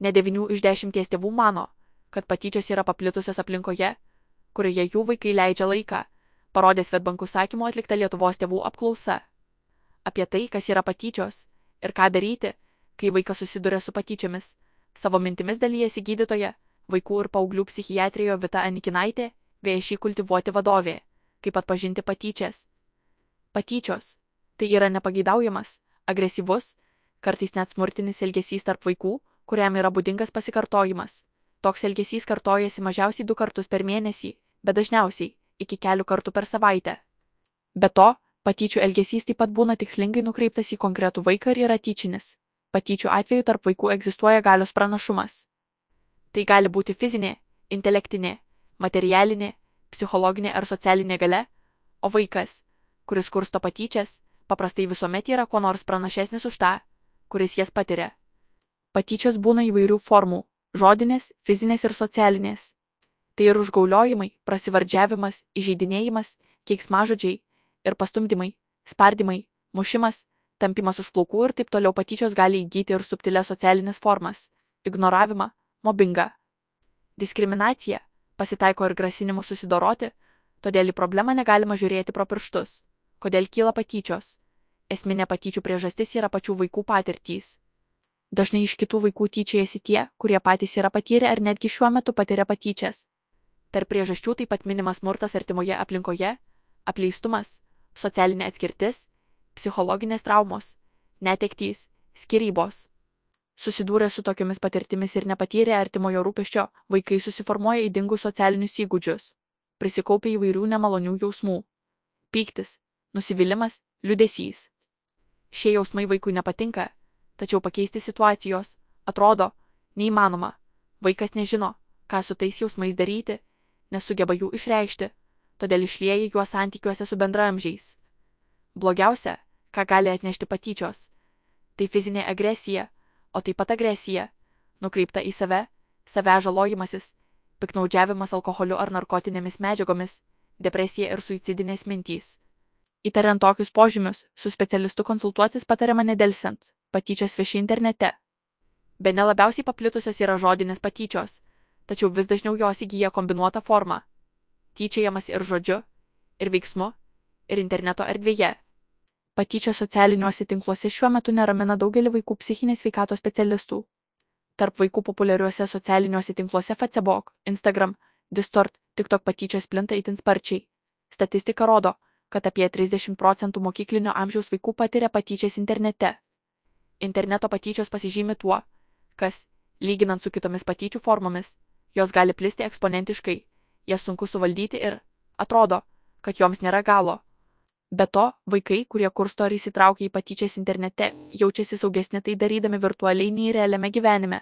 Ne 9 iš 10 tėvų mano, kad patyčios yra paplitusios aplinkoje, kurioje jų vaikai leidžia laiką, parodė Svetbankų sakymo atlikta Lietuvos tėvų apklausa. Apie tai, kas yra patyčios ir ką daryti, kai vaikas susiduria su patyčiomis, savo mintimis dalyjasi gydytoja, vaikų ir paauglių psichiatrijoje Vita Anikinaitė, viešį kultivuoti vadovė, kaip atpažinti patyčias. Patyčios - tai yra nepageidaujamas, agresyvus, kartais net smurtinis elgesys tarp vaikų, kuriam yra būdingas pasikartojimas. Toks elgesys kartojasi mažiausiai du kartus per mėnesį, bet dažniausiai iki kelių kartų per savaitę. Be to, patyčių elgesys taip pat būna tikslingai nukreiptas į konkretų vaiką ir yra tyčinis. Patyčių atveju tarp vaikų egzistuoja galios pranašumas. Tai gali būti fizinė, intelektinė, materialinė, psichologinė ar socialinė gale, o vaikas, kuris kursto patyčias, paprastai visuomet yra kuo nors pranašesnis už tą, kuris jas patiria. Patyčios būna įvairių formų - žodinės, fizinės ir socialinės. Tai ir užgauliojimai, prasivardžiavimas, įžeidinėjimas, keiksmažodžiai ir pastumdymai, spardymai, mušimas, tampimas už plaukų ir taip toliau patyčios gali įgyti ir subtilės socialinės formas - ignoravimą, mobbingą. Diskriminacija pasitaiko ir grasinimų susidoroti, todėl į problemą negalima žiūrėti pro pirštus. Kodėl kyla patyčios? Esminė patyčių priežastis yra pačių vaikų patirtys. Dažnai iš kitų vaikų tyčiojasi tie, kurie patys yra patyrę ar netgi šiuo metu patiria patyčias. Tarp priežasčių taip pat minimas smurtas artimoje aplinkoje, apleistumas, socialinė atskirtis, psichologinės traumos, netektys, skirybos. Susidūrę su tokiomis patirtimis ir nepatyrę artimojo rūpeščio, vaikai susiformuoja įdingus socialinius įgūdžius, prisikaupia įvairių nemalonių jausmų - pyktis, nusivylimas, liudesys. Šie jausmai vaikui nepatinka, tačiau pakeisti situacijos, atrodo, neįmanoma. Vaikas nežino, ką su tais jausmais daryti, nesugeba jų išreikšti, todėl išlieja juos santykiuose su bendramžiais. Blogiausia, ką gali atnešti patyčios, tai fizinė agresija, o taip pat agresija, nukreipta į save, save žalojimasis, piknaudžiavimas alkoholiu ar narkotinėmis medžiagomis, depresija ir suicidinės mintys. Įtariant tokius požymius, su specialistu konsultuotis patariama nedelsiant, patyčios vieši internete. Be nelabiausiai paplitusios yra žodinės patyčios, tačiau vis dažniau jos įgyja kombinuotą formą. Tyčiajamas ir žodžiu, ir veiksmu, ir interneto erdvėje. Patyčios socialiniuose tinkluose šiuo metu neramina daugelį vaikų psichinės sveikatos specialistų. Tarp vaikų populiariuose socialiniuose tinkluose Facebook, Instagram, Distort, TikTok patyčios plinta itin sparčiai. Statistika rodo, kad apie 30 procentų mokyklinio amžiaus vaikų patiria patyčias internete. Interneto patyčios pasižymi tuo, kas, lyginant su kitomis patyčių formomis, jos gali plisti eksponentiškai, jas sunku suvaldyti ir, atrodo, kad joms nėra galo. Be to, vaikai, kurie kursto ar įsitraukia į patyčias internete, jaučiasi saugesni tai darydami virtualiai nei realiame gyvenime.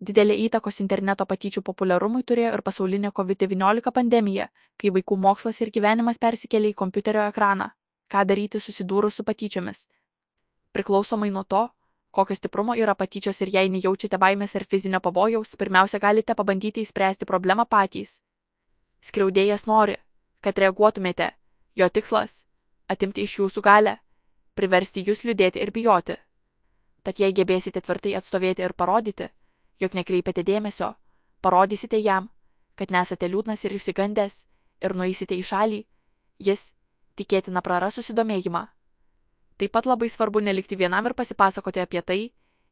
Didelį įtakos interneto patyčių populiarumui turėjo ir pasaulinė COVID-19 pandemija, kai vaikų mokslas ir gyvenimas persikėlė į kompiuterio ekraną. Ką daryti susidūrus su patyčiomis? Priklausomai nuo to, kokio stiprumo yra patyčios ir jei nejaučiate baimės ar fizinio pavojaus, pirmiausia galite pabandyti įspręsti problemą patys. Skriaudėjas nori, kad reaguotumėte. Jo tikslas - atimti iš jūsų galę, priversti jūs liūdėti ir bijoti. Tad jei gebėsite tvirtai atstovėti ir parodyti, jog nekreipiate dėmesio, parodysite jam, kad nesate liūdnas ir išsigandęs ir nueisite į šalį, jis, tikėtina, praras susidomėjimą. Taip pat labai svarbu nelikti vienam ir pasipasakoti apie tai,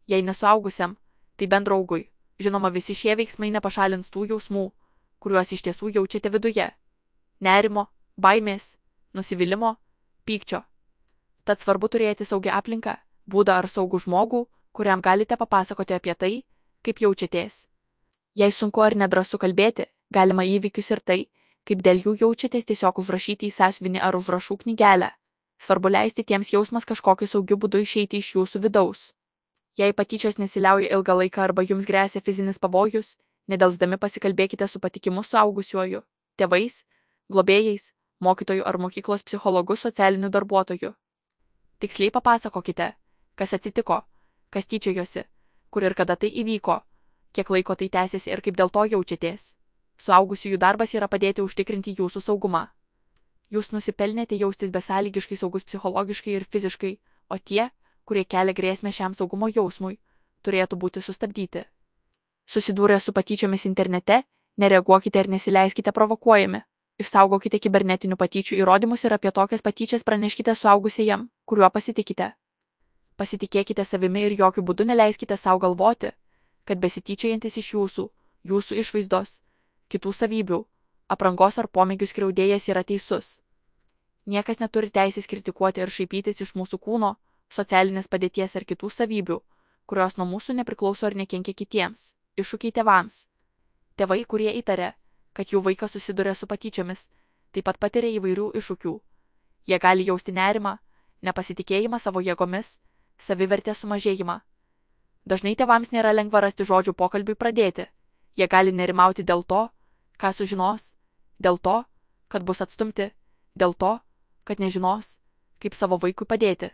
jei nesuaugusiam, tai bent draugui. Žinoma, visi šie veiksmai nepašalins tų jausmų, kuriuos iš tiesų jaučiate viduje - nerimo, baimės, nusivylimo, pykčio. Tad svarbu turėti saugią aplinką, būdą ar saugų žmogų, kuriam galite papasakoti apie tai, kaip jaučiatės. Jei sunku ar nedrasu kalbėti, galima įvykius ir tai, kaip dėl jų jaučiatės tiesiog užrašyti į sąsvinį ar užrašų knygelę. Svarbu leisti tiems jausmas kažkokiu saugiu būdu išeiti iš jūsų vidaus. Jei patyčios nesiliauja ilgą laiką arba jums grėsia fizinis pavojus, nedelsdami pasikalbėkite su patikimu suaugusiuoju, tėvais, globėjais, mokytoju ar mokyklos psichologu socialiniu darbuotoju. Tiksliai papasakokite, kas atsitiko, kas tyčiojosi, kur ir kada tai įvyko, kiek laiko tai tęsiasi ir kaip dėl to jaučiatės. Suaugusiųjų darbas yra padėti užtikrinti jūsų saugumą. Jūs nusipelnėte jaustis besąlygiškai saugus psichologiškai ir fiziškai, o tie, kurie kelia grėsmę šiam saugumo jausmui, turėtų būti sustabdyti. Susidūrę su patyčiomis internete, nereaguokite ir nesileiskite provokuojami. Išsaugokite kibernetinių patyčių įrodymus ir apie tokias patyčias praneškite suaugusiejam, kuriuo pasitikite. Pasitikėkite savimi ir jokių būdų neleiskite savo galvoti, kad besityčiojantis iš jūsų, jūsų išvaizdos, kitų savybių, aprangos ar pomėgių skriaudėjas yra teisus. Niekas neturi teisės kritikuoti ir šaipytis iš mūsų kūno, socialinės padėties ar kitų savybių, kurios nuo mūsų nepriklauso ar nekenkia kitiems. Iššūkiai tėvams. Tėvai, kurie įtarė, kad jų vaikas susiduria su patyčiomis, taip pat patiria įvairių iššūkių. Jie gali jausti nerimą, nepasitikėjimą savo jėgomis, savivertės sumažėjimą. Dažnai tėvams nėra lengva rasti žodžių pokalbiui pradėti. Jie gali nerimauti dėl to, ką sužinos, dėl to, kad bus atstumti, dėl to, kad nežinos, kaip savo vaikui padėti.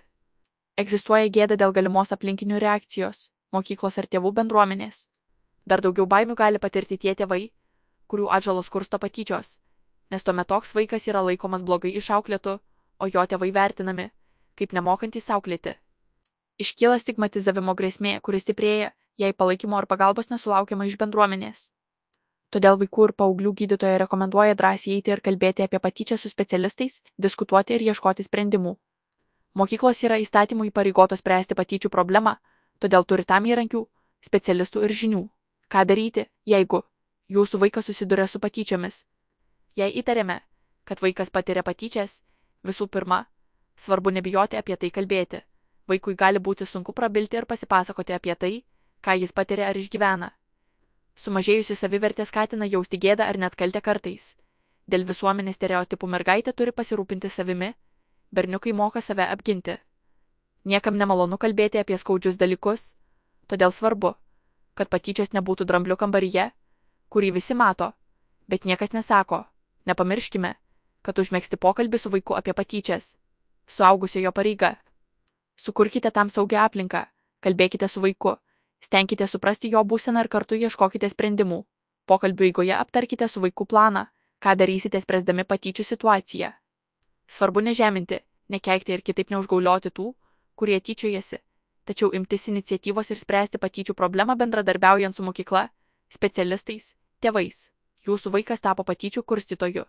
Egzistuoja gėda dėl galimos aplinkinių reakcijos, mokyklos ar tėvų bendruomenės. Dar daugiau baimių gali patirti tie tėvai, kurių atžalos kursto patyčios, nes tuomet toks vaikas yra laikomas blogai išauklėtu, o jo tėvai vertinami, kaip nemokantys auklėti. Iškyla stigmatizavimo grėsmė, kuris stiprėja, jei palaikymo ar pagalbos nesulaukiama iš bendruomenės. Todėl vaikų ir paauglių gydytoja rekomenduoja drąsiai eiti ir kalbėti apie patyčią su specialistais, diskutuoti ir ieškoti sprendimų. Mokyklos yra įstatymų įpareigotos spręsti patyčių problemą, todėl turi tam įrankių, specialistų ir žinių. Ką daryti, jeigu Jūsų vaikas susiduria su patyčiomis. Jei įtarėme, kad vaikas patiria patyčias, visų pirma, svarbu nebijoti apie tai kalbėti. Vaikui gali būti sunku prabilti ir pasipasakoti apie tai, ką jis patiria ar išgyvena. Sumažėjusi savivertė skatina jausti gėdą ar net kaltę kartais. Dėl visuomenės stereotipų mergaitė turi pasirūpinti savimi, berniukai moka save apginti. Niekam nemalonu kalbėti apie skaudžius dalykus, todėl svarbu, kad patyčios nebūtų dramblių kambaryje, kurį visi mato, bet niekas nesako. Nepamirškime, kad užmėgsti pokalbį su vaiku apie patyčias. Suaugusiojo pareiga. Sukurkite tam saugią aplinką, kalbėkite su vaiku, stenkite suprasti jo būseną ir kartu ieškokite sprendimų. Pokalbių eigoje aptarkite su vaiku planą, ką darysite spręsdami patyčių situaciją. Svarbu nežeminti, nekeikti ir kitaip neužgaulioti tų, kurie tyčiojasi, tačiau imtis iniciatyvos ir spręsti patyčių problemą bendradarbiaujant su mokykla, specialistais, tėvais. Jūsų vaikas tapo patyčių kurstytoju.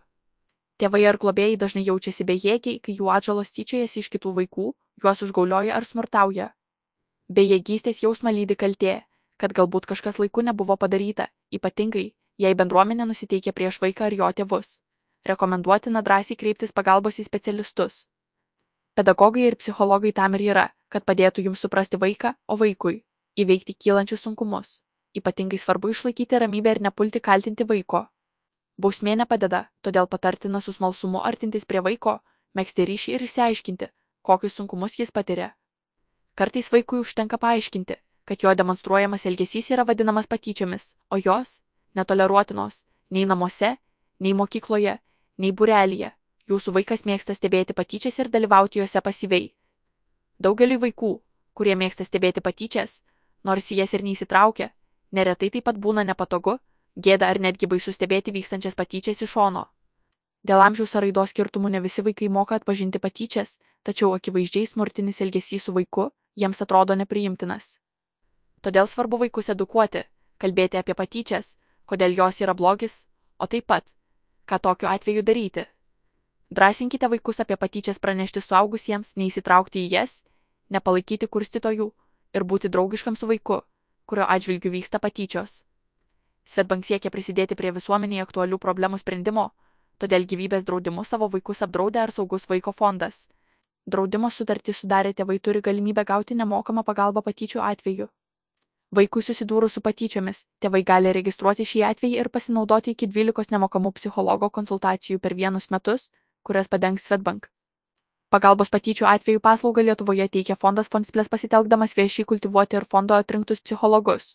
Tėvai ar globėjai dažnai jaučiasi bejėgiai, kai jų atžalos tyčiojasi iš kitų vaikų, juos užgaulioja ar smurtauja. Bejėgystės jausmą lydi kaltė, kad galbūt kažkas laiku nebuvo padaryta, ypatingai, jei bendruomenė nusiteikė prieš vaiką ar jo tėvus. Rekomenduotina drąsiai kreiptis pagalbos į specialistus. Pedagogai ir psichologai tam ir yra, kad padėtų jums suprasti vaiką, o vaikui įveikti kylančius sunkumus. Ypatingai svarbu išlaikyti ramybę ir nepulti kaltinti vaiko. Bausmė nepadeda, todėl patartina su smalsumu artintis prie vaiko, mėgsti ryšį ir išsiaiškinti, kokius sunkumus jis patiria. Kartais vaikui užtenka paaiškinti, kad jo demonstruojamas elgesys yra vadinamas patyčiomis, o jos - netoleruotinos, nei namuose, nei mokykloje, nei burelėje. Jūsų vaikas mėgsta stebėti patyčias ir dalyvauti juose pasyviai. Daugeliu vaikų, kurie mėgsta stebėti patyčias, nors į jas ir neįsitraukia, Neretai taip pat būna nepatogu, gėda ar netgi baisu stebėti vykstančias patyčias iš šono. Dėl amžiaus ar raidos skirtumų ne visi vaikai moka atpažinti patyčias, tačiau akivaizdžiai smurtinis elgesys su vaiku jiems atrodo nepriimtinas. Todėl svarbu vaikus edukuoti, kalbėti apie patyčias, kodėl jos yra blogis, o taip pat, ką tokiu atveju daryti. Drąsinkite vaikus apie patyčias pranešti suaugusiems, neįsitraukti į jas, nepalaikyti kurstytojų ir būti draugiškam su vaiku kurio atžvilgiu vyksta patyčios. Svetbank siekia prisidėti prie visuomenėje aktualių problemų sprendimo, todėl gyvybės draudimu savo vaikus apdraudė ar saugus vaiko fondas. Draudimo sutartį sudarę tėvai turi galimybę gauti nemokamą pagalbą patyčių atveju. Vaikui susidūrus su patyčiomis, tėvai gali registruoti šį atvejį ir pasinaudoti iki 12 nemokamų psichologo konsultacijų per vienus metus, kurias padengs Svetbank. Pagalbos patyčių atveju paslaugą Lietuvoje teikia fondas Fondsplės pasitelkdamas viešiai kultivuoti ir fondo atrinktus psichologus.